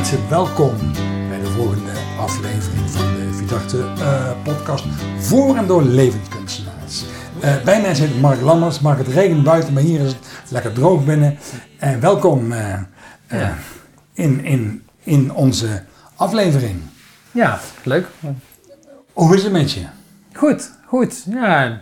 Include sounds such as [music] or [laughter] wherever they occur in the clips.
mensen, welkom bij de volgende aflevering van de Vidarte uh, podcast voor en door levenskunstenaars. Uh, bij mij zit Mark Lammers. Mark, het regent buiten, maar hier is het lekker droog binnen. En welkom uh, ja. in, in, in onze aflevering. Ja, leuk. Hoe is het met je? Goed, goed. Ja,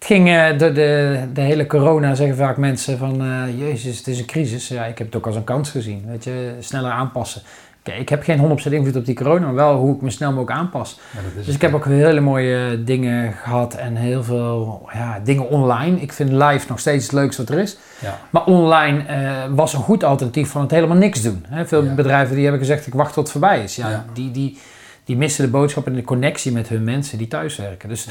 het ging uh, de, de, de, hele corona, zeggen vaak mensen van, uh, jezus, het is een crisis. Ja, ik heb het ook als een kans gezien, weet je, sneller aanpassen. Kijk, ik heb geen 100% invloed op die corona, maar wel hoe ik me snel mogelijk aanpas. Ja, dus ik heb ook hele mooie dingen gehad en heel veel ja, dingen online. Ik vind live nog steeds het leukste wat er is. Ja. Maar online uh, was een goed alternatief van het helemaal niks doen. Veel bedrijven die hebben gezegd, ik wacht tot het voorbij is. Ja, Die, die, die missen de boodschap en de connectie met hun mensen die thuiswerken. Dus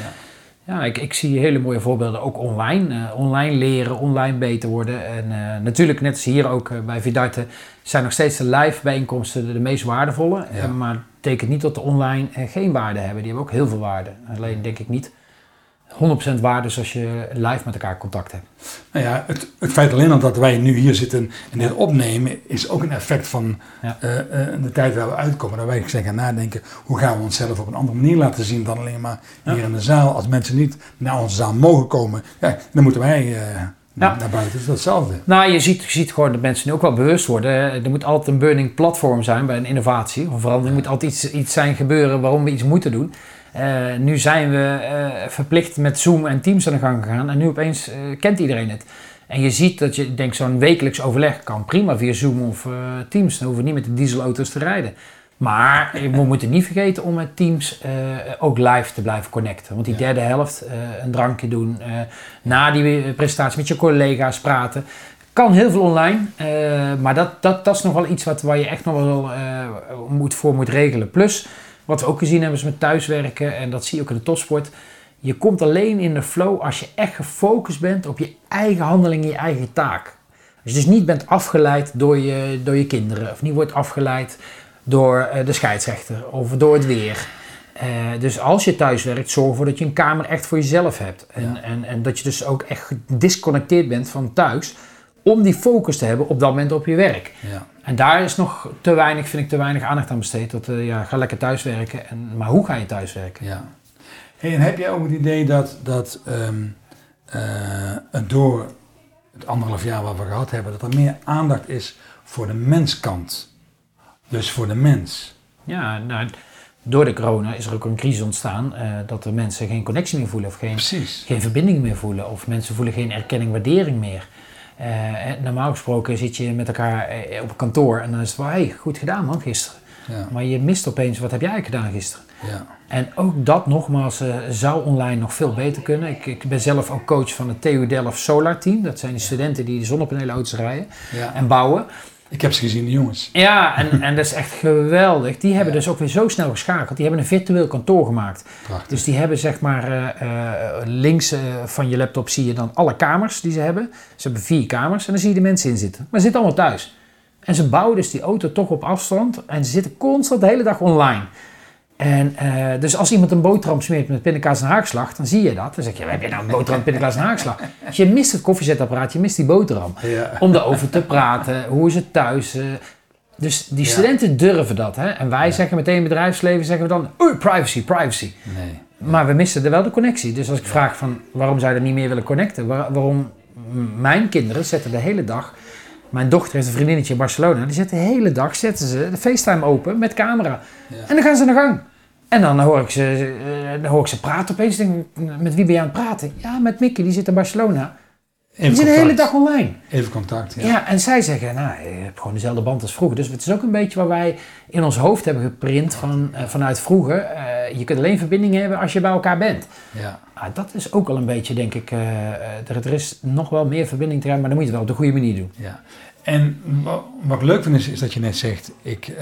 ja, ik, ik zie hele mooie voorbeelden ook online. Uh, online leren, online beter worden. En uh, natuurlijk, net als hier ook uh, bij Vidarte, zijn nog steeds de live bijeenkomsten de, de meest waardevolle. Ja. maar het betekent niet dat de online geen waarde hebben. Die hebben ook heel veel waarde. Alleen denk ik niet 100% waarde zoals je live met elkaar contact hebt. Nou ja, het, het feit alleen al dat wij nu hier zitten en dit opnemen, is ook een effect van ja. uh, uh, de tijd waar we uitkomen. Dat wij gaan nadenken, hoe gaan we onszelf op een andere manier laten zien dan alleen maar hier in de zaal. Als mensen niet naar onze zaal mogen komen, ja, dan moeten wij uh, ja. naar buiten. Dat is hetzelfde. Nou, je ziet, je ziet gewoon dat mensen nu ook wel bewust worden. Er moet altijd een burning platform zijn bij een innovatie of verandering. Er moet altijd iets, iets zijn gebeuren waarom we iets moeten doen. Uh, nu zijn we uh, verplicht met Zoom en Teams aan de gang gegaan en nu opeens uh, kent iedereen het. En je ziet dat je, denk zo'n wekelijks overleg kan prima via Zoom of Teams. Dan hoeven we niet met de dieselauto's te rijden. Maar [laughs] we moeten niet vergeten om met Teams ook live te blijven connecten. Want die derde helft, een drankje doen, na die presentatie met je collega's praten. Kan heel veel online, maar dat, dat, dat is nog wel iets wat, waar je echt nog wel moet, voor moet regelen. Plus, wat we ook gezien hebben is met thuiswerken, en dat zie je ook in de topsport. Je komt alleen in de flow als je echt gefocust bent op je eigen handeling, je eigen taak. Als je dus niet bent afgeleid door je, door je kinderen, of niet wordt afgeleid door eh, de scheidsrechter of door het weer. Uh, dus als je thuis werkt, zorg ervoor dat je een kamer echt voor jezelf hebt. En, en, en dat je dus ook echt gedisconnecteerd bent van thuis om die focus te hebben op dat moment op je werk. Ja. En daar is nog te weinig, vind ik, te weinig aandacht aan besteed. Dat, uh, ja, ga lekker thuiswerken. En, maar hoe ga je thuiswerken? Ja. Hey, en heb jij ook het idee dat, dat um, uh, door het anderhalf jaar wat we gehad hebben, dat er meer aandacht is voor de menskant? Dus voor de mens. Ja, nou, door de corona is er ook een crisis ontstaan uh, dat er mensen geen connectie meer voelen of geen, geen verbinding meer voelen. Of mensen voelen geen erkenning, waardering meer. Uh, normaal gesproken zit je met elkaar eh, op kantoor en dan is het wel, hey, goed gedaan man gisteren. Ja. Maar je mist opeens, wat heb jij gedaan gisteren? Ja. En ook dat nogmaals uh, zou online nog veel beter kunnen. Ik, ik, ben zelf ook coach van het TU Delft Solar Team. Dat zijn die studenten die de zonnepanelenauto's rijden en bouwen. Ik heb ze gezien, de jongens. Ja, en, en dat is echt geweldig. Die hebben dus ook weer zo snel geschakeld. Die hebben een virtueel kantoor gemaakt. Prachtig. Dus die hebben zeg maar uh, uh, links uh, van je laptop zie je dan alle kamers die ze hebben. Ze hebben vier kamers en dan zie je de mensen in zitten. Maar ze zitten allemaal thuis. En ze bouwen dus die auto toch op afstand. En ze zitten constant de hele dag online. En uh, dus als iemand een boterham smeert met pindakaas en haakslag, dan zie je dat. Dan zeg je, heb je nou een boterham, pindakaas en haakslag? Dus je mist het koffiezetapparaat, je mist die boterham. Ja. Om erover te praten, hoe is het thuis? Uh, dus die studenten ja. durven dat. Hè? En wij ja. zeggen meteen in bedrijfsleven, zeggen we dan, oei, privacy, privacy. Nee. Maar we missen er wel de connectie. Dus als ik vraag van, waarom zou je er niet meer willen connecten? Waar, waarom mijn kinderen zetten de hele dag... Mijn dochter heeft een vriendinnetje in Barcelona. Die zet de hele dag zetten ze de FaceTime open met camera. En dan gaan ze naar gang. En dan hoor ik ze, uh, dan hoor ik ze praten opeens. Denk, met wie ben je aan het praten? Ja, met Mickey, die zit in Barcelona. Even die zit de hele dag online. Even contact, ja. ja. en zij zeggen, nou, je hebt gewoon dezelfde band als vroeger. Dus het is ook een beetje waar wij in ons hoofd hebben geprint van, uh, vanuit vroeger. Uh, je kunt alleen verbinding hebben als je bij elkaar bent. Ja. Ah, dat is ook al een beetje, denk ik, er, er, is nog wel meer verbinding te hebben, maar dan moet je het wel op de goede manier doen. Ja. En wat, ik leuk vind is, is dat je net zegt, ik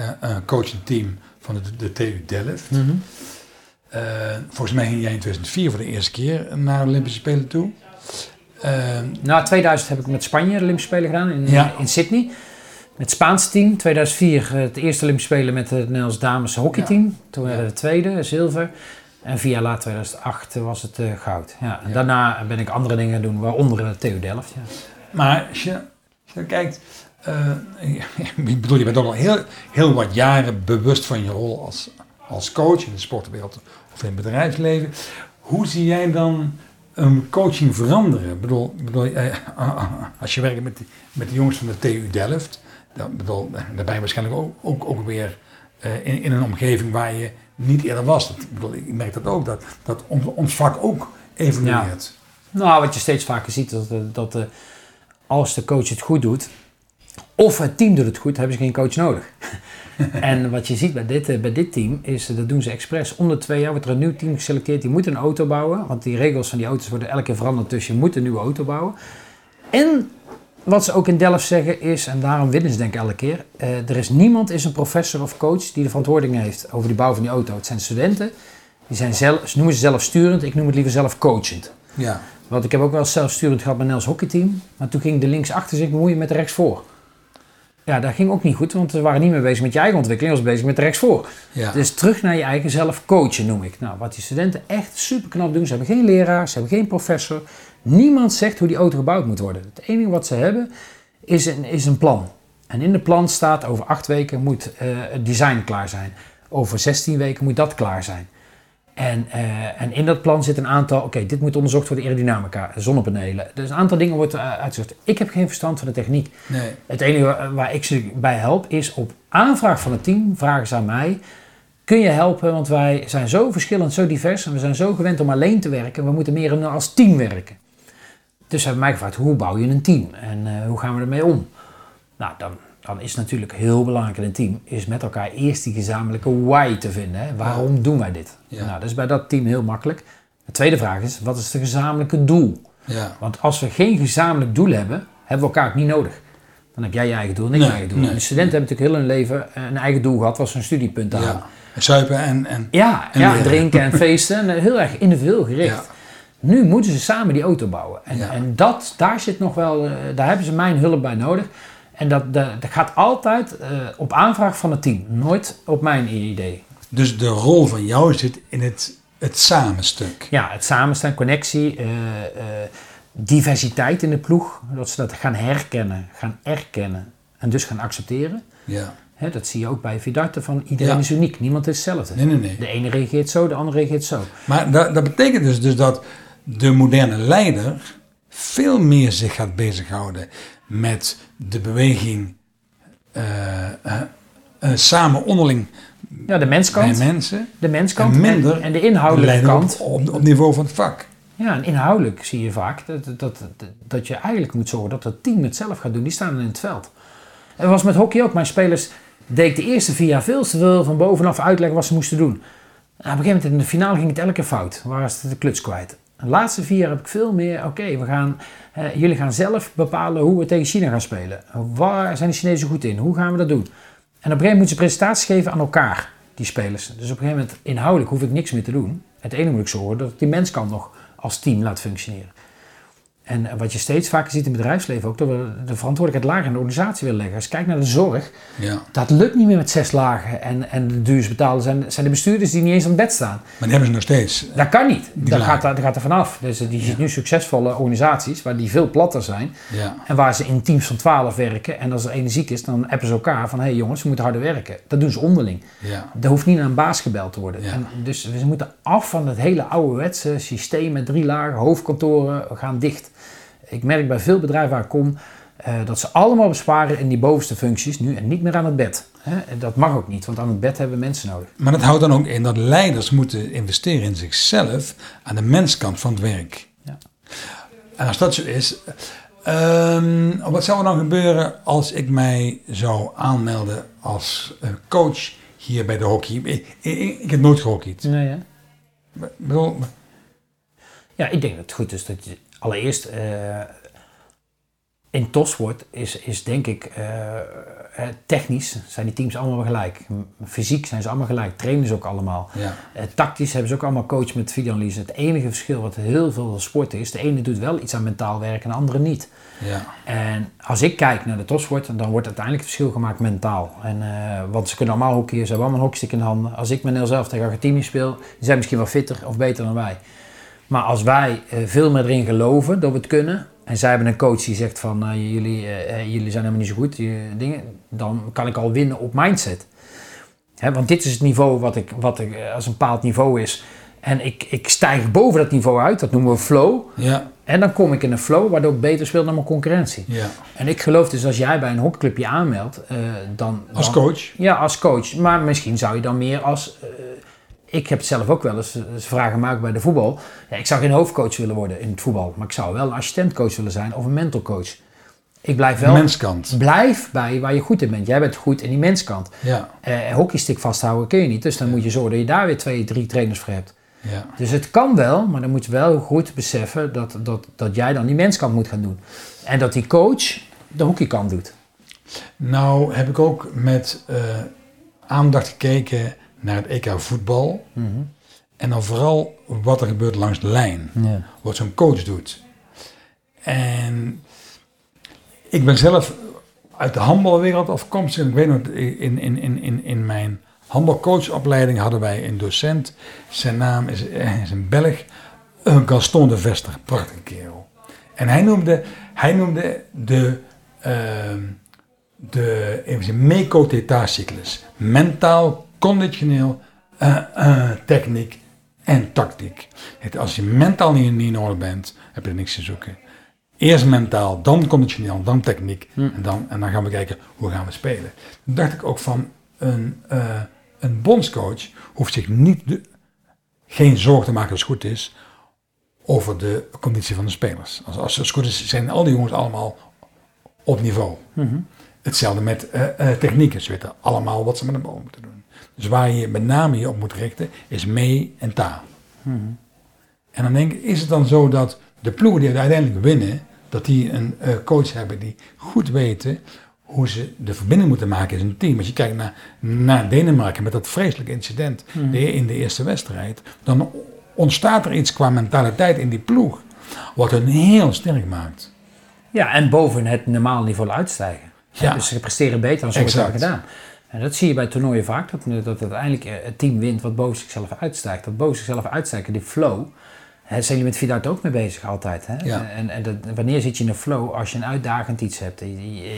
coach een team van de, de TU Delft. Mm -hmm. uh, volgens mij ging jij in 2004 voor de eerste keer naar de Olympische Spelen toe. Uh, nou, 2000 heb ik met Spanje de Olympische Spelen gedaan in, ja. in Sydney. Met het Spaanse team. 2004 het eerste Olympische Spelen met het Nederlands dames hockeyteam. Ja. Toen werden we de tweede, zilver. En vier jaar later, 2008, was het uh, goud. Ja, en daarna ben ik andere dingen doen, waaronder de TU Delft. Ja. Maar als je, je kijkt, eh, [laughs] ik bedoel, je bent ook al heel, heel wat jaren bewust van je rol als, als coach in de sportwereld of in het bedrijfsleven. Hoe zie jij dan een coaching veranderen? Ik bedoel, bedoel eh, [laughs] als je werkt met, met de jongens van de TU Delft, dan, bedoel, dan ben je waarschijnlijk ook, ook, ook weer eh, in, in een omgeving waar je niet eerder was. Dat, ik, bedoel, ik merk dat ook, dat, dat ons, ons vak ook evolueert. Nou, wat je steeds vaker ziet, dat, dat de, als de coach het goed doet, of het team doet het goed, hebben ze geen coach nodig. [laughs] en wat je ziet bij dit, eh, bij dit team is, dat doen ze expres. Om de twee jaar wordt er een nieuw team geselecteerd. Die moet een auto bouwen, want die regels van die auto's worden elke keer veranderd. Dus je moet een nieuwe auto bouwen. En wat ze ook in Delft zeggen is, en daarom winnen ze denk ik elke keer, uh, er is niemand is een professor of coach die de verantwoording heeft over die bouw van die auto. Het zijn studenten, die zijn zelf, ze noemen ze zelfsturend, ik noem het liever zelf coachend. Ja. Want ik heb ook wel zelfsturend gehad met Nels hockeyteam, maar toen ging de linksachter zich bemoeien met de rechtsvoor. Ja, dat ging ook niet goed, want we waren niet meer bezig met je eigen ontwikkeling, we was bezig met de rechtsvoor. Ja. Dus terug naar je eigen zelf coachen noem ik. Nou, wat die studenten echt super knap doen, ze hebben geen leraar, ze hebben geen professor. Niemand zegt hoe die auto gebouwd moet worden. Het enige wat ze hebben is een, is een plan. En in de plan staat over acht weken moet uh, het design klaar zijn. Over 16 weken moet dat klaar zijn. En, uh, en in dat plan zit een aantal, oké, dit moet onderzocht worden, aerodynamica, zonnepanelen. Dus een aantal dingen wordt uh, uitgezocht. Ik heb geen verstand van de techniek. Nee. Het enige waar ik ze bij help is op aanvraag van het team, vragen ze aan mij, kun je helpen? Want wij zijn zo verschillend, zo divers en we zijn zo gewend om alleen te werken. We moeten meer als team werken. Dus ze hebben mij gevraagd, hoe bouw je een team? En uh, hoe gaan we ermee om? Nou, dan, dan is natuurlijk heel belangrijk in een team, is met elkaar eerst die gezamenlijke why te vinden. Hè? Waarom doen wij dit? Ja. Nou, dat is bij dat team heel makkelijk. De tweede vraag is, wat is het gezamenlijke doel? Ja. Want als we geen gezamenlijk doel hebben, hebben we elkaar ook niet nodig. Dan heb jij je eigen doel en ik Nee, mijn eigen doel. nee. En de studenten hebben natuurlijk heel hun leven een eigen doel gehad, was een studiepunt te halen. ja. Zuipen en, en Ja, En ja drinken en [laughs] feesten. En heel erg individueel gericht. Nu moeten ze samen die auto bouwen. En, en dat, daar zit nog wel, eh, daar hebben ze mijn hulp bij nodig. En dat, dat, dat gaat altijd eh, op aanvraag van het team. Nooit op mijn idee. Dus de rol van jou zit in het, het samenstuk. Ja, het samenstaan, connectie, eh, eh, diversiteit in de ploeg. Dat ze dat gaan herkennen, gaan erkennen en dus gaan accepteren. Ja. Hè, dat zie je ook bij Vidarte van iedereen Ja. is uniek. Niemand is hetzelfde. Nee, nee, nee. De ene reageert zo, de andere reageert zo. Maar dat, dat betekent dus, dus dat de moderne leider veel meer zich gaat bezighouden met de beweging eh, eh, eh, samen onderling Ja, de menskant. bij mensen. De menskant En minder en, en de inhoudelijke op, kant. op, op niveau van het vak. Ja, en inhoudelijk zie je vaak dat, dat, dat, dat je eigenlijk moet zorgen dat het team het zelf gaat doen. Die staan in het veld. En dat was met hockey ook. Mijn spelers deed ik de eerste vier jaar veel te veel van bovenaf uitleggen wat ze moesten doen. Nou, op een gegeven moment in de finale ging het elke keer fout. Waar ze de kluts kwijt. De laatste vier heb ik veel meer, oké, we gaan, jullie gaan zelf bepalen hoe we tegen China gaan spelen. Waar zijn de Chinezen goed in? Hoe gaan we dat doen? En op een gegeven moment moeten ze presentaties geven aan elkaar, die spelers. Dus op een gegeven moment, inhoudelijk hoef ik niks meer te doen. Het ene moet ik zorgen dat ik die menskant nog als team laat functioneren. En wat je steeds vaker ziet in het bedrijfsleven ook, dat we de verantwoordelijkheid lager in de organisatie willen leggen. Als je kijkt naar de zorg, Ja. dat lukt niet meer met zes lagen. En, en de duurste betalen zijn, zijn de bestuurders die niet eens aan het bed staan. Maar die hebben ze nog steeds. Dat kan niet. Dat gaat, dat gaat er vanaf. Dus eh, die ziet nu succesvolle organisaties waar die veel platter zijn. Ja. En waar ze in teams van 12 werken. En als er één ziek is, dan appen ze elkaar van... hé hey jongens, we moeten harder werken. Dat doen ze onderling. Ja. Er hoeft niet naar een baas gebeld te worden. En dus we moeten af van het hele ouderwetse systeem met drie lagen, hoofdkantoren, gaan dicht. Ik merk bij veel bedrijven waar ik kom eh, dat ze allemaal besparen in die bovenste functies nu en niet meer aan het bed. Hè? En Dat mag ook niet, want aan het bed hebben we mensen nodig. Maar dat houdt dan ook in dat leiders moeten investeren in zichzelf aan de menskant van het werk. Ja. En als dat zo is, ehm, wat zou er dan gebeuren als ik mij zou aanmelden als eh, coach hier bij de hockey? Ik, ik, ik heb nooit gehockeyd. Nee, hè? Ik bedoel, Ja, ik denk dat het goed is dat je allereerst eh, in topsport is, is denk ik eh, eh, technisch zijn die teams allemaal gelijk. Fysiek zijn ze allemaal gelijk, trainen ze ook allemaal. ja. Tactisch hebben ze ook allemaal coach met videoanalyse. Het enige verschil wat heel veel sporten is, de ene doet wel iets aan mentaal werk en de andere niet. ja. En als ik kijk naar de topsport, dan wordt uiteindelijk het verschil gemaakt mentaal. En, want ze kunnen allemaal hockeyen, ze hebben allemaal een hockeystick in de handen. Als ik met Nel zelf tegen Argentinië speel, die zijn misschien wel fitter of beter dan wij. Maar als wij eh, veel meer erin geloven dat we het kunnen, en zij hebben een coach die zegt van uh, jullie, uh, jullie zijn helemaal niet zo goed, die, dingen, dan kan ik al winnen op mindset. Hè, want dit is het niveau wat ik, wat ik als een bepaald niveau is. En ik, ik stijg boven dat niveau uit, dat noemen we flow. Ja. En dan kom ik in een flow waardoor ik beter speel dan mijn concurrentie. Ja. En ik geloof dus als jij bij een hockeyclubje aanmeldt, dan, Als dan- coach. Ja, als coach. Maar misschien zou je dan meer als... eh, ik heb het zelf ook wel eens, ze vragen ook bij de voetbal. Ja, ik zou geen hoofdcoach willen worden in het voetbal. Maar ik zou wel een assistentcoach willen zijn of een mentorcoach. Ik blijf wel... Menskant. Blijf bij waar je goed in bent. Jij bent goed in die menskant. Ja. Eh hockeystick vasthouden kun je niet. Dus dan moet je zorgen dat je daar weer twee, drie trainers voor hebt. Ja. Dus het kan wel, maar dan moet je wel goed beseffen dat, dat, dat jij dan die menskant moet gaan doen. En dat die coach de hockeykant doet. Nou heb ik ook met eh, aandacht gekeken naar het EK voetbal. En dan vooral wat er gebeurt langs de lijn. Ja. Wat zo'n coach doet. En ik ben zelf uit de handbalwereld afkomstig. Ik weet nog, in, in, in, in, in mijn handbalcoachopleiding hadden wij een docent. Zijn naam is, eh, is een Belg. Gaston de Vester. Prachtige kerel. En hij noemde, hij noemde de, ehm de even. Mentaal, conditioneel, eh, eh, techniek en tactiek. Het, als je mentaal niet, niet in orde bent, heb je er niks te zoeken. Eerst mentaal, dan conditioneel, dan techniek. En, dan, en dan gaan we kijken hoe gaan we spelen. Toen dacht ik ook van een, eh, een bondscoach hoeft zich niet de- geen zorgen te maken als het goed is over de conditie van de spelers. Als, als het goed is, zijn al die jongens allemaal op niveau. Hetzelfde met eh, technieken. Ze weten allemaal wat ze met een bal moeten doen. Dus waar je met name je op moet richten, is mee en ta. En dan denk ik, is het dan zo dat de ploegen die uiteindelijk winnen, dat die een eh, coach hebben die goed weten hoe ze de verbinding moeten maken in een team. Als je kijkt naar, naar Denemarken met dat vreselijke incident de- in de eerste wedstrijd, dan ontstaat er iets qua mentaliteit in die ploeg, wat hen heel sterk maakt. Ja, en boven het normale niveau uitstijgen. Ja. Dus ze presteren beter dan ze ooit hebben gedaan. En dat zie je bij toernooien vaak, dat, dat uiteindelijk eh, het team wint wat boven zichzelf uitstijgt. Dat boven zichzelf uitstijgen, die flow, zijn jullie met Vidart ook mee bezig altijd. Hè? Ja. En, en dat, wanneer zit je in een flow? Als je een uitdagend iets hebt.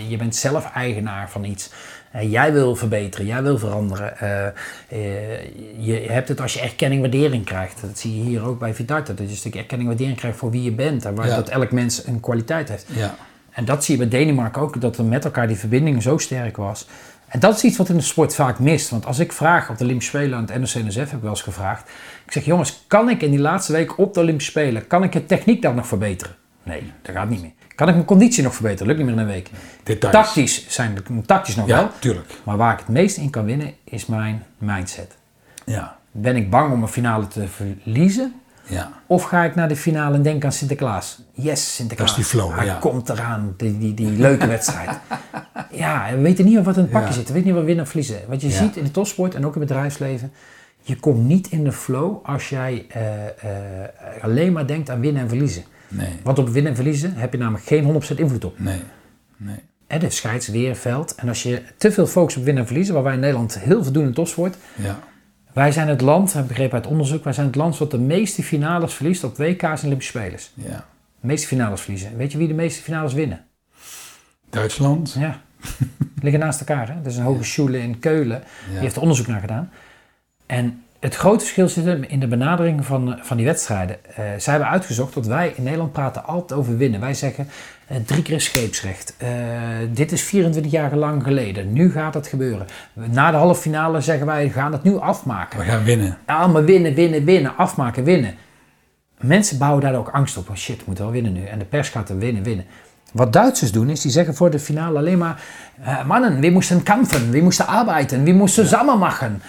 Je, bent zelf eigenaar van iets. Eh, jij wil verbeteren, jij wil veranderen. Eh, eh, je hebt het als je erkenning, waardering krijgt. Dat zie je hier ook bij Vidart. Dat je een stuk erkenning, waardering krijgt voor wie je bent. En waar, Ja. dat elk mens een kwaliteit heeft. Ja, En dat zie je bij Denemarken ook, dat er met elkaar die verbinding zo sterk was. En dat is iets wat in de sport vaak mist. Want als ik vraag op de Olympische Spelen aan het NOC-NSF, heb ik wel eens gevraagd. Ik zeg, jongens, kan ik in die laatste week op de Olympische Spelen, kan ik de techniek dan nog verbeteren? Nee, dat gaat niet meer. Kan ik mijn conditie nog verbeteren? Lukt niet meer in een week. details. Tactisch zijn tactisch nog wel. Ja, tuurlijk. Maar waar ik het meest in kan winnen, is mijn mindset. Ja, Ben ik bang om een finale te verliezen? Ja. Of ga ik naar de finale en denk aan Sinterklaas? Yes, Sinterklaas. Dat is die flow, Hij ja. komt eraan, die, die, die leuke [laughs] wedstrijd. Ja, we weten niet wat in het pakje Ja. zit. We weten niet wat winnen of verliezen. Wat je ziet in de topsport en ook in het bedrijfsleven. Je komt niet in de flow als jij eh, eh, alleen maar denkt aan winnen en verliezen. Nee, Want op winnen en verliezen heb je namelijk geen 100% invloed op. nee, nee. Hè, de scheids, weer, veld. En als je te veel focust op winnen en verliezen, waar wij in Nederland heel veel doen in topsport. Ja, Wij zijn het land, heb ik begrepen uit onderzoek, wij zijn het land wat de meeste finales verliest op WK's en Olympische Spelers. ja. De meeste finales verliezen. Weet je wie de meeste finales winnen? Duitsland. Ja. [laughs] Liggen naast elkaar. Hè? Dat is een hogeschool in Keulen. Die heeft er onderzoek naar gedaan. En het grote verschil zit hem in de benadering van, van die wedstrijden. Eh, zij hebben uitgezocht dat wij in Nederland praten altijd over winnen. Wij zeggen eh, drie keer scheepsrecht. Eh, dit is 24 jaar lang geleden. Nu gaat het gebeuren. Na de halve finale zeggen wij we gaan het nu afmaken. We gaan winnen. Allemaal winnen, winnen, winnen, afmaken, winnen. Mensen bouwen daar ook angst op. Oh shit, we moeten wel winnen nu. En de pers gaat er winnen, winnen. Wat Duitsers doen is, die zeggen voor de finale alleen maar... mannen, we moesten kampen, we moesten arbeiten, we moesten samen maken.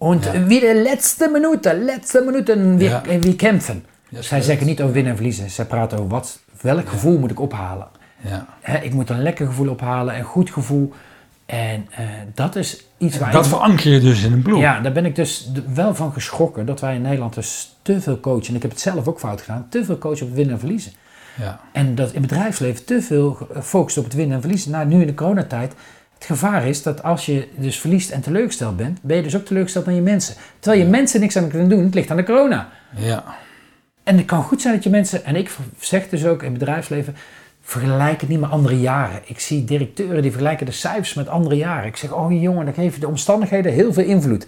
En Ja. laatste minuten, laatste minuten, we, Ja. we kämpfen. Ja, Zij zeggen niet over winnen en verliezen. Zij praten over wat, welk gevoel moet ik ophalen. Ja. Hè, ik moet een lekker gevoel ophalen, een goed gevoel. En eh, dat is iets waar Dat ik- veranker je dus in een ploeg. ja, daar ben ik dus wel van geschrokken dat wij in Nederland dus te veel coachen. En ik heb het zelf ook fout gedaan. Te veel coachen op winnen en verliezen. Ja. En dat in het bedrijfsleven te veel focust op het winnen en verliezen. Nou, nu in de coronatijd. Het gevaar is dat als je dus verliest en teleurgesteld bent, ben je dus ook teleurgesteld aan je mensen. Terwijl je mensen niks aan kunnen doen, het ligt aan de corona. Ja. En het kan goed zijn dat je mensen, en ik zeg dus ook in het bedrijfsleven, vergelijk het niet met andere jaren. Ik zie directeuren die vergelijken de cijfers met andere jaren. Ik zeg, oh jongen, dan geven de omstandigheden heel veel invloed.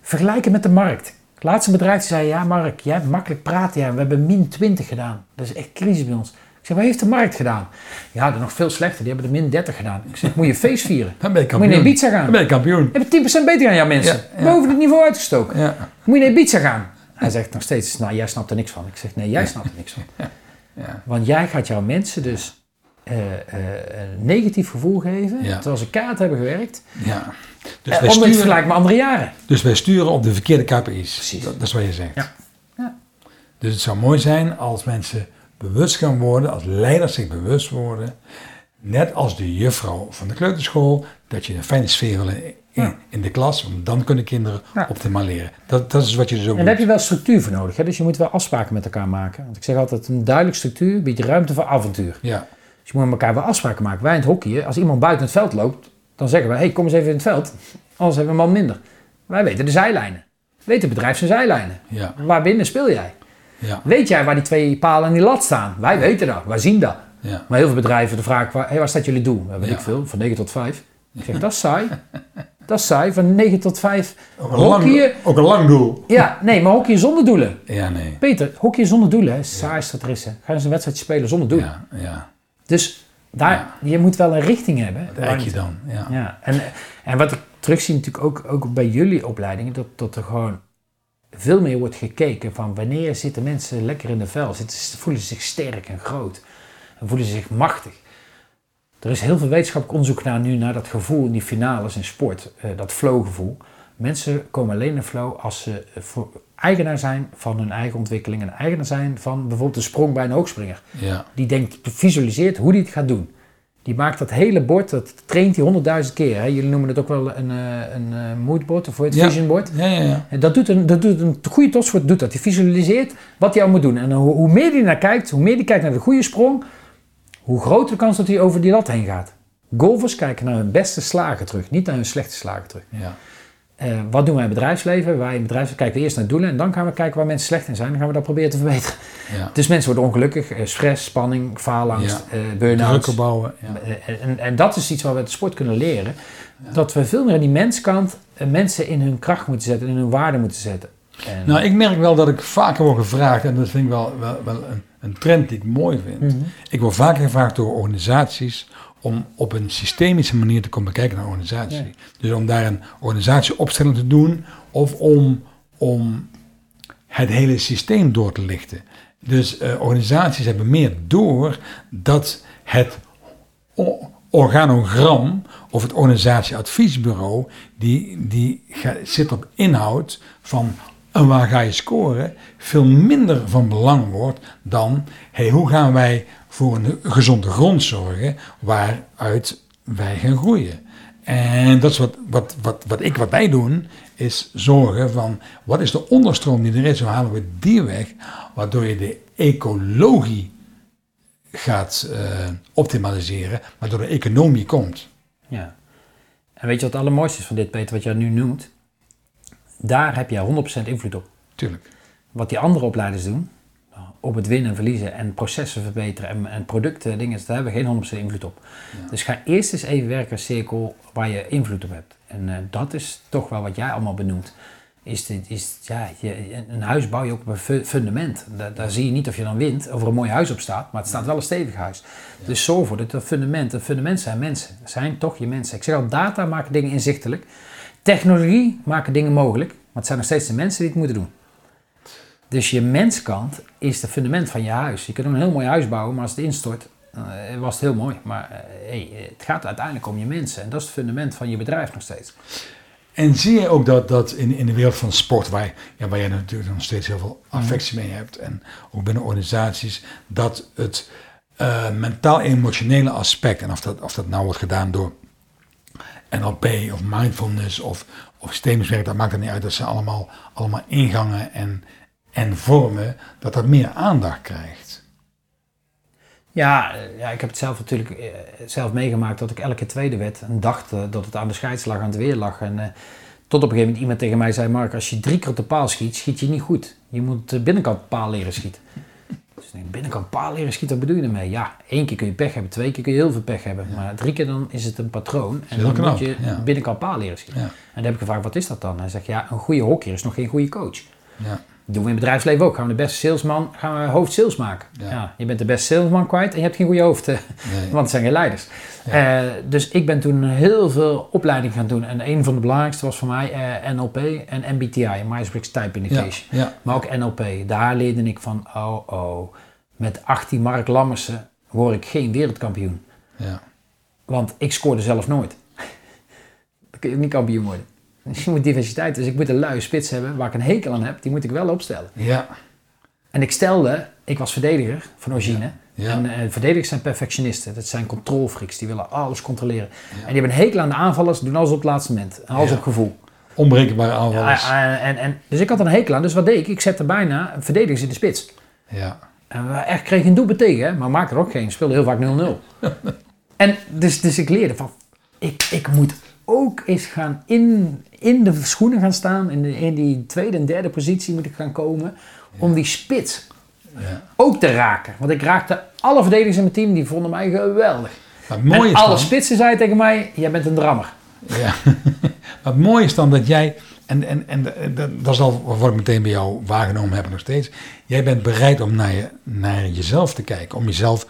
Vergelijk het met de markt. Laatste bedrijf zei, ja Mark, jij hebt makkelijk praten. Ja, we hebben min 20 gedaan. Dat is echt crisis bij ons. Ik zeg, wat heeft de markt gedaan? Ja, dat nog veel slechter. Die hebben de min 30 gedaan. Ik zeg, moet je [laughs] feest vieren? Dan ben je Moet kampioen. je naar Ibiza gaan? Dan ben je kampioen. Je hebt 10% beter aan jouw mensen. Ja, ja. Boven het niveau uitgestoken. Ja. Moet je naar Ibiza gaan? Hij zegt nog steeds, nou jij snapt er niks van. Ik zeg, nee, jij snapt er niks van. [laughs] Ja. Want jij gaat jouw mensen dus eh, eh, een negatief gevoel geven, terwijl ze kaart hebben gewerkt, ja. Dus, eh, wij sturen, vergelijk met andere jaren. dus wij sturen op de verkeerde KPI's. Precies. Dat, dat is wat je zegt. Ja. Ja. Dus het zou mooi zijn als mensen bewust gaan worden, als leiders zich bewust worden, net als de juffrouw van de kleuterschool, dat je een fijne sfeer wil in, in, Ja. in de klas, want dan kunnen kinderen Ja. optimaal leren. Dat, dat is wat je dus ook En daar heb je wel structuur voor nodig. Hè? Dus je moet wel afspraken met elkaar maken. Want ik zeg altijd, een duidelijke structuur biedt ruimte voor avontuur. Ja, Dus je moet met elkaar wel afspraken maken. Wij in het hockey, als iemand buiten het veld loopt, dan zeggen we, hey, kom eens even in het veld. Anders hebben we een man minder. Wij weten de zijlijnen. Weet het bedrijf zijn zijlijnen. ja, Waar binnen speel jij? Ja, Weet jij waar die twee palen en die lat staan? Wij weten dat, wij zien dat. ja. Maar heel veel bedrijven, de vraag, waar, hey, waar staat jullie doel? Dat weet Ja. ik veel, van 9 tot 5. Ik zeg, dat is saai. [laughs] Dat is saai, van 9 tot 5. Ook een, lang, ook een lang doel. ja, nee, maar hockey zonder doelen. Ja, nee. Peter, hockey zonder doelen, hè, is wat er is. Hè. Ga eens een wedstrijdje spelen zonder doelen. Ja, ja. Dus daar, je moet wel een richting hebben. Wat eik je dan? Ja. Ja, en, en wat ik terugzie natuurlijk ook, ook bij jullie opleidingen, dat, dat er gewoon veel meer wordt gekeken van wanneer zitten mensen lekker in de vel, zitten, voelen ze zich sterk en groot en voelen ze zich machtig. Er is heel veel wetenschappelijk onderzoek naar nu naar dat gevoel in die finales in sport, eh, dat flow-gevoel. Mensen komen alleen in flow als ze eh, eigenaar zijn van hun eigen ontwikkeling en eigenaar zijn van bijvoorbeeld de sprong bij een hoogspringer. Ja, Die denkt, visualiseert hoe hij het gaat doen. Die maakt dat hele bord, dat traint hij honderdduizend keer. Hè? Jullie noemen het ook wel een, eh, een eh, moodboard of het, Ja. vision board. ja, ja. ja. En dat doet een, dat doet een goede topsport doet dat. Die visualiseert wat hij al moet doen. En hoe, hoe meer hij naar kijkt, hoe meer hij kijkt naar de goede sprong, hoe groter de kans dat hij over die lat heen gaat. Golfers kijken naar hun beste slagen terug, niet naar hun slechte slagen terug. ja. Eh, wat doen wij in het bedrijfsleven? Wij in het bedrijfsleven kijken we eerst naar doelen en dan gaan we kijken waar mensen slecht in zijn. Dan gaan we dat proberen te verbeteren. ja. Dus mensen worden ongelukkig, eh, stress, spanning, faalangst, eh burn-out. Drukken bouwen. Ja. En, en dat is iets wat we uit de sport kunnen leren. Dat we veel meer aan die menskant mensen in hun kracht moeten zetten, in hun waarde moeten zetten. En, Nou, ik merk wel dat ik vaker word gevraagd, en dat vind ik wel, wel, wel een, een trend die ik mooi vind. Mhm. Ik word vaker gevraagd door organisaties om op een systemische manier te komen bekijken naar een organisatie. Ja. Dus om daar een organisatieopstelling te doen of om, om het hele systeem door te lichten. Dus eh, organisaties hebben meer door dat het organogram of het organisatieadviesbureau, die, die zit op inhoud van en waar ga je scoren, veel minder van belang wordt dan hey, hoe gaan wij voor een gezonde grond zorgen waaruit wij gaan groeien. En dat is wat, wat, wat, wat ik, wat wij doen, is zorgen van wat is de onderstroom die er is, hoe halen we die weg, waardoor je de ecologie gaat eh, optimaliseren, waardoor de economie komt. Ja. En weet je wat het allermooiste is van dit, Peter, wat jij nu noemt? Daar heb jij 100% invloed op. Tuurlijk. Wat die andere opleiders doen, op het winnen en verliezen en processen verbeteren en, en producten, dingen, daar hebben we geen 100% invloed op. Dus ga eerst eens even werken als cirkel waar je invloed op hebt. En eh, dat is toch wel wat jij allemaal benoemt. Is, dit, is ja, je, een huis bouw je ook op een fu- fundament. Daar, daar zie je niet of je dan wint, of er een mooi huis op staat, maar het staat wel een stevig huis. Dus zorg ervoor dat dat fundament, een fundament zijn mensen. zijn toch je mensen. Ik zeg al, data maken dingen inzichtelijk. Technologie maken dingen mogelijk, maar het zijn nog steeds de mensen die het moeten doen. Dus je menskant is het fundament van je huis. Je kunt een heel mooi huis bouwen, maar als het instort, eh, was het heel mooi. Maar eh, hey, het gaat uiteindelijk om je mensen. En dat is het fundament van je bedrijf nog steeds. En zie je ook dat, dat in, in de wereld van sport, waar, ja, waar je natuurlijk nog steeds heel veel affectie mee hebt, en ook binnen organisaties, dat het eh, mentaal-emotionele aspect, en of dat, of dat nou wordt gedaan door NLP of mindfulness of, of systemisch werk, dat maakt er niet uit. Dat ze allemaal, allemaal ingangen en, en vormen, dat dat meer aandacht krijgt. Ja, ja, ik heb het zelf natuurlijk eh, zelf meegemaakt dat ik elke tweede werd en dacht eh, dat het aan de scheids lag, aan het weer lag. En eh, Tot op een gegeven moment iemand tegen mij zei, Mark, als je drie keer op de paal schiet, schiet je niet goed. Je moet de binnenkant paal leren schieten. Dus ik denk, binnenkant paal leren schieten, wat bedoel je ermee? Ja, één keer kun je pech hebben, twee keer kun je heel veel pech hebben. Maar drie keer dan is het een patroon. En dan knap, moet je ja. binnenkant paal leren schieten. Ja. En dan heb ik gevraagd, wat is dat dan? Hij zegt, ja, een goede hockeyer is nog geen goede coach. Ja. Doen we in het bedrijfsleven ook. Gaan we de beste salesman, gaan we hoofd sales maken. Ja. Ja. je bent de beste salesman kwijt en je hebt geen goede hoofd. Nee. [laughs] want het zijn geen leiders. Eh, dus ik ben toen heel veel opleiding gaan doen. En een van de belangrijkste was voor mij eh, NLP en MBTI, Myers-Briggs Type. Indication. Ja. Maar ook NLP. Daar leerde ik van, oh oh, met 18 Mark Lammersen word ik geen wereldkampioen. Ja. Want ik scoorde zelf nooit. [laughs] Dan kun je niet kampioen worden. [laughs] Je moet diversiteit. Dus ik moet een luie spits hebben waar ik een hekel aan heb. Die moet ik wel opstellen. Ja. En ik stelde, ik was verdediger van origine. Ja. En eh, verdedigers zijn perfectionisten. Dat zijn controlfreaks. Die willen alles controleren. En die hebben een hekel aan de aanvallers. Doen alles op het laatste moment. En alles Ja. op gevoel. Onbreekbare aanvallers. Ja, en, en, en, dus ik had een hekel aan. Dus wat deed ik? Ik zette bijna verdedigers in de spits. Ja. En we echt kregen een doelpunt tegen, maar maakte er ook geen. Speelde heel vaak 0-0. [laughs] en dus, dus ik leerde van, ik, ik moet ook eens gaan in, in de schoenen gaan staan. In, de, in die tweede en derde positie moet ik gaan komen. Om die spits Ja. ook te raken. Want ik raakte alle verdedigers in mijn team, die vonden mij geweldig. En is alle dan, spitsen zeiden tegen mij, jij bent een drammer. ja. [laughs] maar het mooie is dan dat jij, en, en, en dat, dat is al wat ik meteen bij jou waargenomen heb nog steeds. Jij bent bereid om naar, je, naar jezelf te kijken. Om jezelf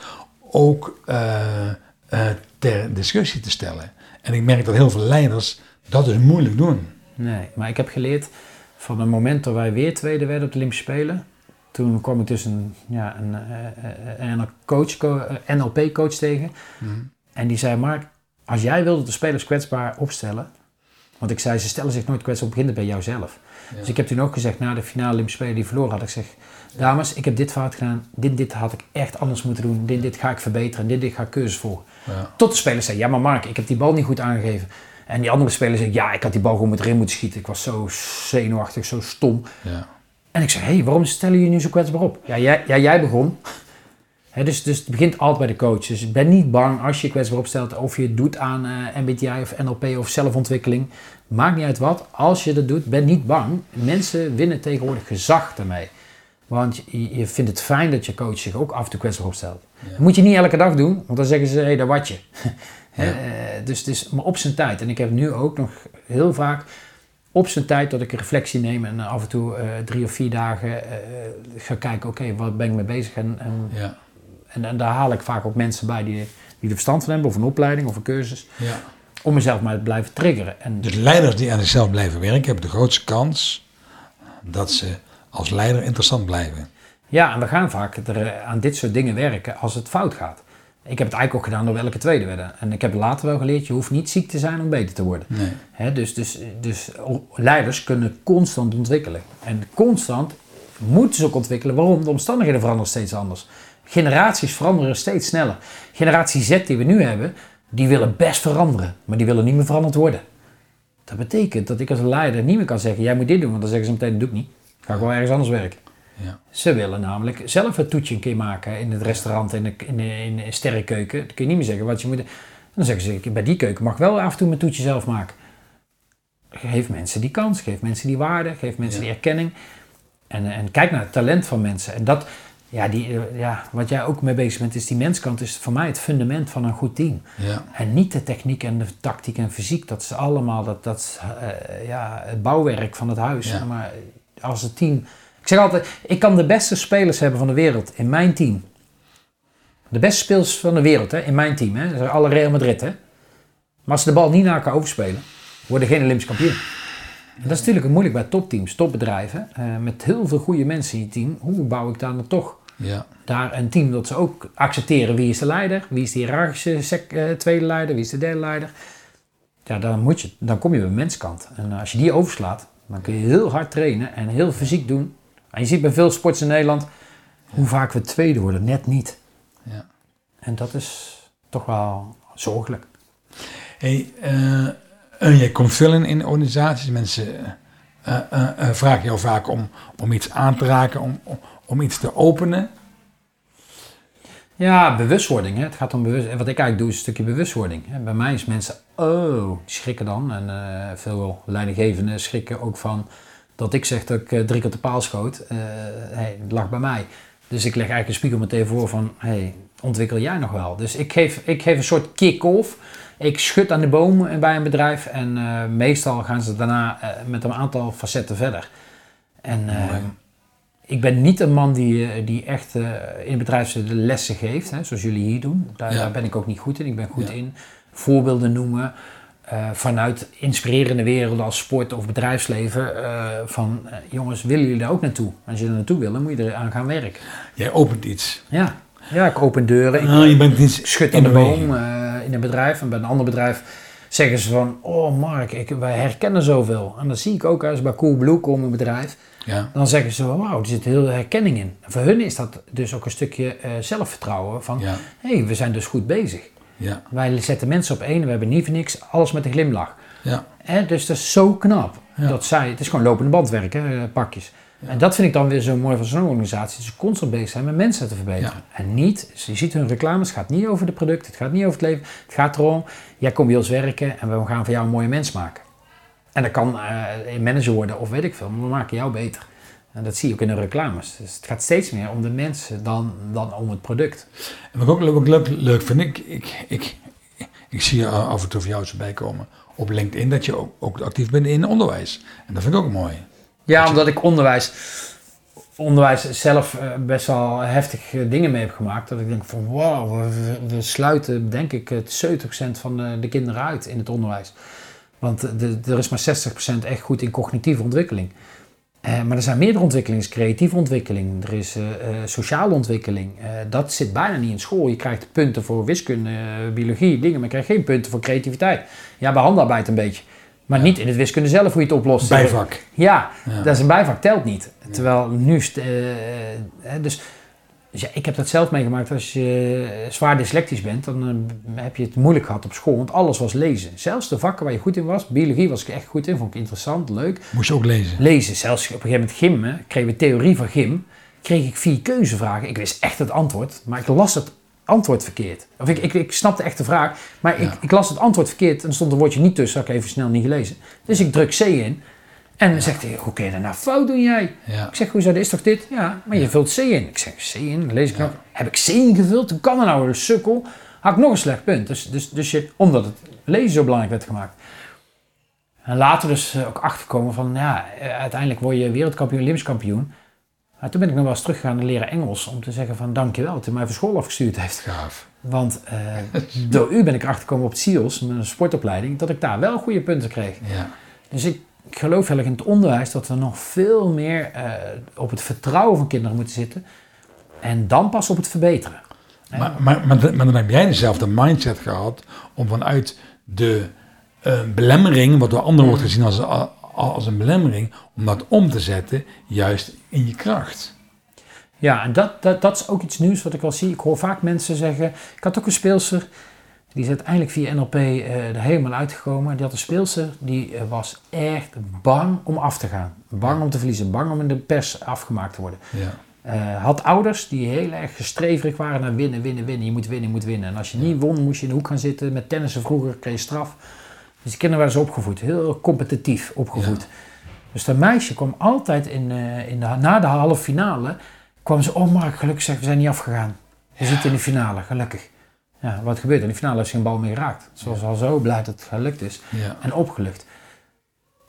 ook eh, eh, ter discussie te stellen. En ik merk dat heel veel leiders dat dus moeilijk doen. Nee, maar ik heb geleerd van het moment dat wij weer tweede werden op de Olympische Spelen. Toen kwam ik dus een, ja, een, eh, eh, een coach, co- eh, NLP-coach tegen. En die zei, Mark, als jij wilde de spelers kwetsbaar opstellen... Want ik zei, ze stellen zich nooit kwetsbaar op, begint het bij jouzelf. Dus ik heb toen ook gezegd, na de finale Olympische Spelen die verloren had, ik zeg... Dames, ik heb dit fout gedaan, dit, dit had ik echt anders moeten doen, dit, dit ga ik verbeteren, dit, dit ga ik cursus volgen. Ja. Tot de speler zei, ja maar Mark, ik heb die bal niet goed aangegeven. En die andere speler zei, ja, ik had die bal gewoon erin moeten schieten. Ik was zo zenuwachtig, zo stom. Ja. En ik zei, hé, hey, waarom stellen jullie nu zo kwetsbaar op? Ja, jij, ja, jij begon. [laughs] Hè, dus, dus het begint altijd bij de coach. Dus ik ben niet bang als je je kwetsbaar opstelt of je het doet aan eh, MBTI of NLP of zelfontwikkeling. Maakt niet uit wat. Als je dat doet, ben niet bang. Mensen winnen tegenwoordig gezag daarmee. Want je, je vindt het fijn dat je coach zich ook af en toe kwetsbaar opstelt. Dat moet je niet elke dag doen, want dan zeggen ze, hé, hey, daar wat je. [laughs] Eh, dus, dus, maar op zijn tijd. En ik heb nu ook nog heel vaak op zijn tijd dat ik een reflectie neem en af en toe eh, drie of vier dagen eh, ga kijken, oké, wat ben ik mee bezig? En, en, Ja. en, en daar haal ik vaak ook mensen bij die, die er verstand van hebben, of een opleiding of een cursus, Ja. Om mezelf maar te blijven triggeren. En Dus leiders die aan zichzelf blijven werken, hebben de grootste kans dat ze als leider interessant blijven. ja, en we gaan vaak er, eh, aan dit soort dingen werken als het fout gaat. Ik heb het eigenlijk ook gedaan door we elke tweede werden. En ik heb later wel geleerd, je hoeft niet ziek te zijn om beter te worden. Nee. Dus, dus, dus leiders kunnen constant ontwikkelen. En constant moeten ze ook ontwikkelen. Waarom? De omstandigheden veranderen steeds anders. Generaties veranderen steeds sneller. Generatie Z die we nu hebben, die willen best veranderen. Maar die willen niet meer veranderd worden. Dat betekent dat ik als leider niet meer kan zeggen, jij moet dit doen. Want dan zeggen ze meteen, dat doe ik niet. Ga gewoon ergens anders werken. Ja. Ze willen namelijk zelf het toetje een keer maken in het restaurant, in de, in de, in de sterrenkeuken. Dan kun je niet meer zeggen wat je moet. Dan zeggen ze, bij die keuken mag ik wel af en toe mijn toetje zelf maken. Geef mensen die kans, geef mensen die waarde, geef mensen Ja. die erkenning. En, en kijk naar het talent van mensen. En dat, ja, die, eh, ja, wat jij ook mee bezig bent, is die menskant, is voor mij het fundament van een goed team. Ja. En niet de techniek en de tactiek en fysiek. Dat is allemaal dat, dat is, eh, ja, het bouwwerk van het huis. Ja. Maar als het team. Ik zeg altijd, ik kan de beste spelers hebben van de wereld in mijn team. De beste spelers van de wereld hè, in mijn team. Hè. Alle Real Madrid. Hè. Maar als ze de bal niet naar elkaar overspelen, worden geen Olympisch kampioen. En dat is natuurlijk moeilijk bij topteams, topbedrijven. eh, met heel veel goede mensen in je team. Hoe bouw ik daar dan toch Ja. daar een team dat ze ook accepteren wie is de leider, wie is de hiërarchische sec- eh, tweede leider, wie is de derde leider. Ja, dan, moet je, dan kom je bij de menskant. En als je die overslaat, dan kun je heel hard trainen en heel fysiek doen. En je ziet bij veel sports in Nederland hoe vaak we tweede worden, net niet. Ja. En dat is toch wel zorgelijk. Hey, eh, en jij komt veel in, in organisaties. Mensen eh, eh, eh, vragen jou vaak om, om iets aan te raken, om, om, om iets te openen. Ja, bewustwording. Hè. Het gaat om bewust. En wat ik eigenlijk doe is een stukje bewustwording. Bij mij is mensen, oh, die schrikken dan. En uh, veel leidinggevenden schrikken ook van dat ik zeg dat ik uh, drie keer op de paal schoot. Uh, hey, het lag bij mij. Dus ik leg eigenlijk een spiegel meteen voor van, hey, ontwikkel jij nog wel? Dus ik geef, ik geef een soort kick-off. Ik schud aan de boom bij een bedrijf en meestal gaan ze daarna met een aantal facetten verder. En ik ben niet een man die, eh, die echt uh, in bedrijfsleven de lessen geeft, hè, zoals jullie hier doen. Daar, daar, ben ik ook niet goed in. Ik ben goed in voorbeelden noemen uh, vanuit inspirerende werelden als sport of bedrijfsleven. Uh, van jongens, willen jullie daar ook naartoe? Als je er naartoe wil, dan moet je eraan gaan werken. Jij opent iets. Ja, ja ik open deuren. Ik ah, je bent iets schud aan de boom in een bedrijf. En bij een ander bedrijf zeggen ze van, oh Mark, ik, wij herkennen zoveel. En dat zie ik ook als bij Coolblue kom een bedrijf. Ja. Dan zeggen ze, wauw, er zit heel veel herkenning in. voor hun is dat dus ook een stukje uh, zelfvertrouwen van, hé, hey, we zijn dus goed bezig. Ja. Wij zetten mensen op één, we hebben niet voor niks, alles met een glimlach. Ja. En dus dat is zo knap. Dat zij, het is gewoon lopende bandwerk, hè, eh, pakjes. En dat vind ik dan weer zo mooi van zo'n organisatie. Dat ze constant bezig zijn met mensen te verbeteren. En niet, je ziet hun reclames, het gaat niet over de producten, het gaat niet over het leven. Het gaat erom, jij komt bij ons werken en we gaan van jou een mooie mens maken. En dat kan uh, manager worden of weet ik veel, maar we maken jou beter. En dat zie je ook in de reclames. Dus het gaat steeds meer om de mensen dan, dan om het product. En wat ik ook leuk, leuk vind, ik, ik, ik, ik zie af en toe van jou erbij komen op LinkedIn dat je ook, ook actief bent in onderwijs. En dat vind ik ook mooi. Ja, omdat ik onderwijs, onderwijs zelf eh, best wel heftig eh, dingen mee heb gemaakt. Dat ik denk van wow, we, we sluiten denk ik het 70% van de, de kinderen uit in het onderwijs. Want de, er is maar 60% echt goed in cognitieve ontwikkeling. Uh, maar er zijn meerdere ontwikkelingen. Creatieve ontwikkeling, er is uh, sociale ontwikkeling. dat zit bijna niet in school. Je krijgt punten voor wiskunde, biologie, dingen, maar je krijgt geen punten voor creativiteit. Ja, bij handarbeid een beetje. Maar niet in het wiskunde zelf hoe je het oplost. Bijvak. Ja, dat is een bijvak, telt niet. Terwijl nu... dus dus ja, ik heb dat zelf meegemaakt. Als je zwaar dyslectisch bent, dan eh, heb je het moeilijk gehad op school. Want alles was lezen. Zelfs de vakken waar je goed in was. Biologie was ik echt goed in. Vond ik interessant, leuk. Moest je ook lezen? Lezen. Zelfs op een gegeven moment gym, kregen we theorie van gym. Kreeg ik vier keuzevragen. Ik wist echt het antwoord. Maar ik las het antwoord verkeerd. Of ik, ik, ik snapte echt de vraag. Maar ik, ik las het antwoord verkeerd. En er stond een woordje niet tussen. Had ik even snel niet gelezen. Dus ik druk C in. En dan zegt hij, hoe kun je dat nou fout doen jij? Ik zeg, hoezo, dat is toch dit? Ja, maar je vult C in. Ik zeg, C in, dan lees ik nog. Heb ik C ingevuld? Hoe kan er nou een sukkel? Had ik nog een slecht punt. Dus, dus, dus je, omdat het lezen zo belangrijk werd gemaakt. En later dus eh, ook achterkomen van, ja, eh, uiteindelijk word je wereldkampioen, Olympisch kampioen. Maar toen ben ik nog wel eens teruggegaan en leren Engels om te zeggen van dankjewel dat u mij van school afgestuurd heeft. Gaaf. Want uh, [laughs] door u ben ik erachter gekomen op het SIOS, mijn sportopleiding, dat ik daar wel goede punten kreeg. Ja. Dus ik ik geloof heel erg in het onderwijs dat we nog veel meer uh, op het vertrouwen van kinderen moeten zitten. En dan pas op het verbeteren. Maar, maar, maar, maar dan heb jij dezelfde mindset gehad om vanuit de uh, belemmering, wat door anderen wordt gezien als, als een belemmering, om dat om te zetten juist in je kracht. Ja, en dat, dat, dat is ook iets nieuws wat ik wel zie. Ik hoor vaak mensen zeggen, ik had ook een speelster die is uiteindelijk via NLP uh, er helemaal uitgekomen. Die had een speelster, die uh, was echt bang om af te gaan. Bang om te verliezen, bang om in de pers afgemaakt te worden. Ja. Uh, had ouders die heel erg gestreverig waren naar winnen, winnen, winnen. Je moet winnen, je moet winnen. En als je niet won, moest je in de hoek gaan zitten. Met tennissen vroeger kreeg je straf. Dus die kinderen waren zo opgevoed, heel competitief opgevoed. Ja. Dus dat meisje kwam altijd in, in de, na de halve finale, kwam ze, oh Mark, gelukkig zeg, we zijn niet afgegaan. We zitten in de finale, gelukkig. Ja, wat gebeurt? In de finale heeft ze geen bal meer geraakt. Ze was al zo blij dat het gelukt is. En opgelucht.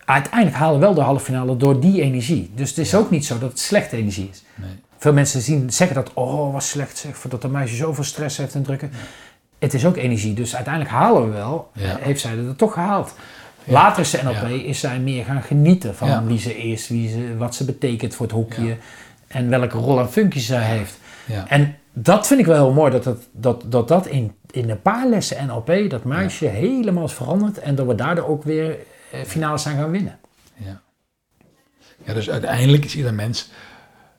Uiteindelijk halen we wel de halve finale door die energie. Dus het is ook niet zo dat het slechte energie is. Nee. Veel mensen zien, zeggen dat, oh, was slecht zeg, dat een meisje zoveel stress heeft en drukken. Het is ook energie, dus uiteindelijk halen we wel. Heeft zij het toch gehaald. Later is de NLP, is zij meer gaan genieten van wie ze is, wie ze, wat ze betekent voor het hoekje en welke rol en functie zij heeft. En dat vind ik wel heel mooi, dat dat, dat, dat, dat in, in een paar lessen NLP, dat meisje helemaal is veranderd en dat we daardoor ook weer eh, finales zijn gaan winnen. Ja. ja, dus uiteindelijk is ieder mens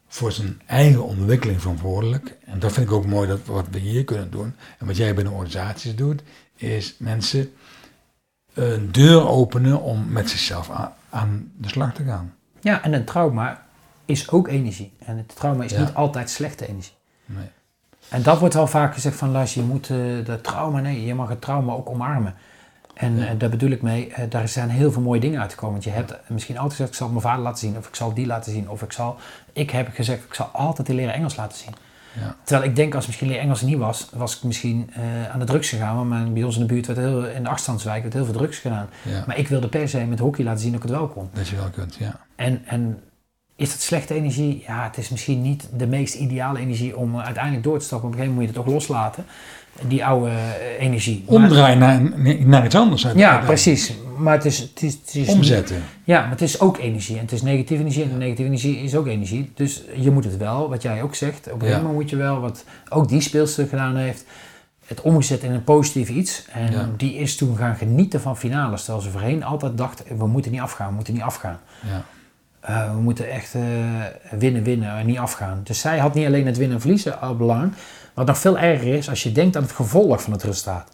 voor zijn eigen ontwikkeling verantwoordelijk. En dat vind ik ook mooi dat wat we hier kunnen doen. En wat jij binnen organisaties doet, is mensen een deur openen om met zichzelf aan, aan de slag te gaan. Ja, en een trauma is ook energie. En het trauma is niet altijd slechte energie. Nee. En dat wordt wel vaak gezegd van, luister, je moet uh, dat trauma, nee, je mag het trauma ook omarmen. En ja. daar bedoel ik mee, daar zijn heel veel mooie dingen uitgekomen. Want je hebt misschien altijd gezegd, ik zal mijn vader laten zien, of ik zal die laten zien, of ik zal... Ik heb gezegd, ik zal altijd die leren Engels laten zien. Ja. Terwijl ik denk, als misschien leer Engels niet was, was ik misschien aan de drugs gegaan. Want bij ons in de buurt werd heel, in de afstandswijk werd heel veel drugs gedaan. Maar ik wilde per se met hockey laten zien dat ik het wel kon. Dat je wel kunt, ja. En, en is dat slechte energie? Ja, het is misschien niet de meest ideale energie om uiteindelijk door te stappen. Op een gegeven moment moet je het toch loslaten. Die oude uh, energie. Omdraaien naar, naar iets anders. Ja, precies. Maar het is, het is, het is Omzetten. ja, maar het is ook energie. En het is negatieve energie. En negatieve energie is ook energie. Dus je moet het wel, wat jij ook zegt. Op een gegeven moment moet je wel, wat ook die speelster gedaan heeft het omgezet in een positief iets. En die is toen gaan genieten van finales. Terwijl ze voorheen altijd dacht, we moeten niet afgaan, we moeten niet afgaan. Ja. Uh, we moeten echt uh, winnen, winnen en niet afgaan. Dus zij had niet alleen het winnen en verliezen al belang. Wat nog veel erger is als je denkt aan het gevolg van het resultaat.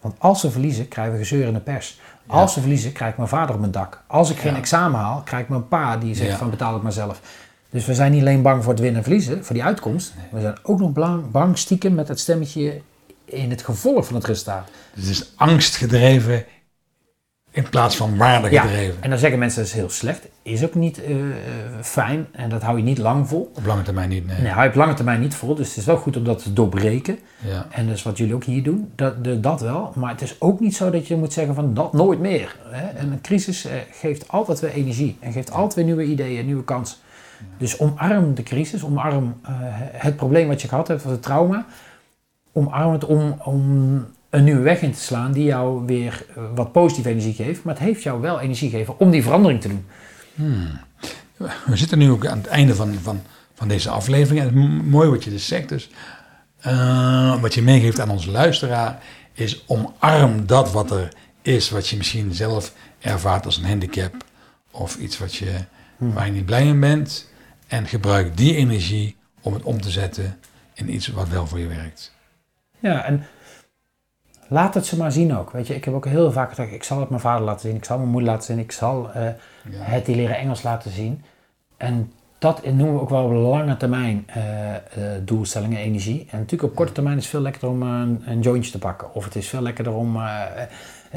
Want als ze verliezen, krijgen we gezeur in de pers. Als ze verliezen, krijg ik mijn vader op mijn dak. Als ik geen examen haal, krijg ik mijn pa die zegt van betaal ik maar zelf. Dus we zijn niet alleen bang voor het winnen en verliezen, voor die uitkomst. We zijn ook nog bang, bang stiekem met het stemmetje in het gevolg van het resultaat. Dus het is angstgedreven in plaats van waarde gedreven. Ja, en dan zeggen mensen dat is heel slecht. Is ook niet uh, fijn en dat hou je niet lang vol. Op lange termijn niet, nee. Nee, hou je op lange termijn niet vol. Dus het is wel goed om dat te doorbreken. Ja. En dat is wat jullie ook hier doen. Dat, de, dat wel. Maar het is ook niet zo dat je moet zeggen van dat nooit meer. Hè? En een crisis uh, geeft altijd weer energie. En geeft altijd weer nieuwe ideeën, nieuwe kansen. Dus omarm de crisis. Omarm het probleem wat je gehad hebt, van het trauma. Omarm het om, om een nieuwe weg in te slaan die jou weer eh, wat positieve energie geeft. Maar het heeft jou wel energie gegeven om die verandering te doen. Hmm. We zitten nu ook aan het einde van, van, van deze aflevering. En het mooie wat je dus zegt, dus, uh, wat je meegeeft aan onze luisteraar, is omarm dat wat er is, wat je misschien zelf ervaart als een handicap of iets wat je, hmm. waar je niet blij in bent. En gebruik die energie om het om te zetten in iets wat wel voor je werkt. Ja, en laat het ze maar zien ook. Weet je, ik heb ook heel vaak gezegd, ik zal het mijn vader laten zien, ik zal mijn moeder laten zien, ik zal uh, het die leren Engels laten zien. En dat noemen we ook wel lange termijn uh, uh, doelstellingen, energie. En natuurlijk op korte termijn is het veel lekkerder om een, een jointje te pakken. Of het is veel lekkerder om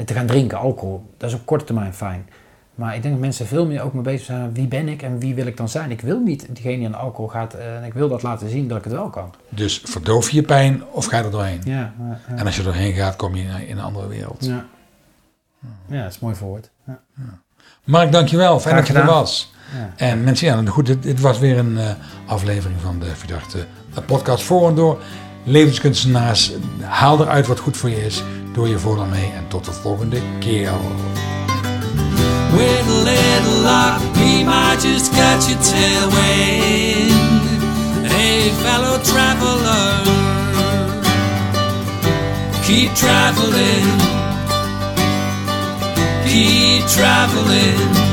te gaan drinken, alcohol. Dat is op korte termijn fijn. Maar ik denk dat mensen veel meer ook mee bezig zijn. Wie ben ik en wie wil ik dan zijn? Ik wil niet diegene die aan alcohol gaat. Eh, en ik wil dat laten zien dat ik het wel kan. Dus verdoof je pijn of ga er doorheen? Ja, En als je er doorheen gaat, kom je in een andere wereld. Ja, ja dat is mooi verwoord. Ja. Mark, dankjewel. Fijn dat je er was. En mensen, ja, goed, dit, dit was weer een uh, aflevering van de Verdachte podcast voor en door. Levenskunstenaars, haal eruit wat goed voor je is. Doe je voordeel mee en tot de volgende keer. Luck, we might just catch a tailwind. Hey, fellow traveler, keep traveling, keep traveling.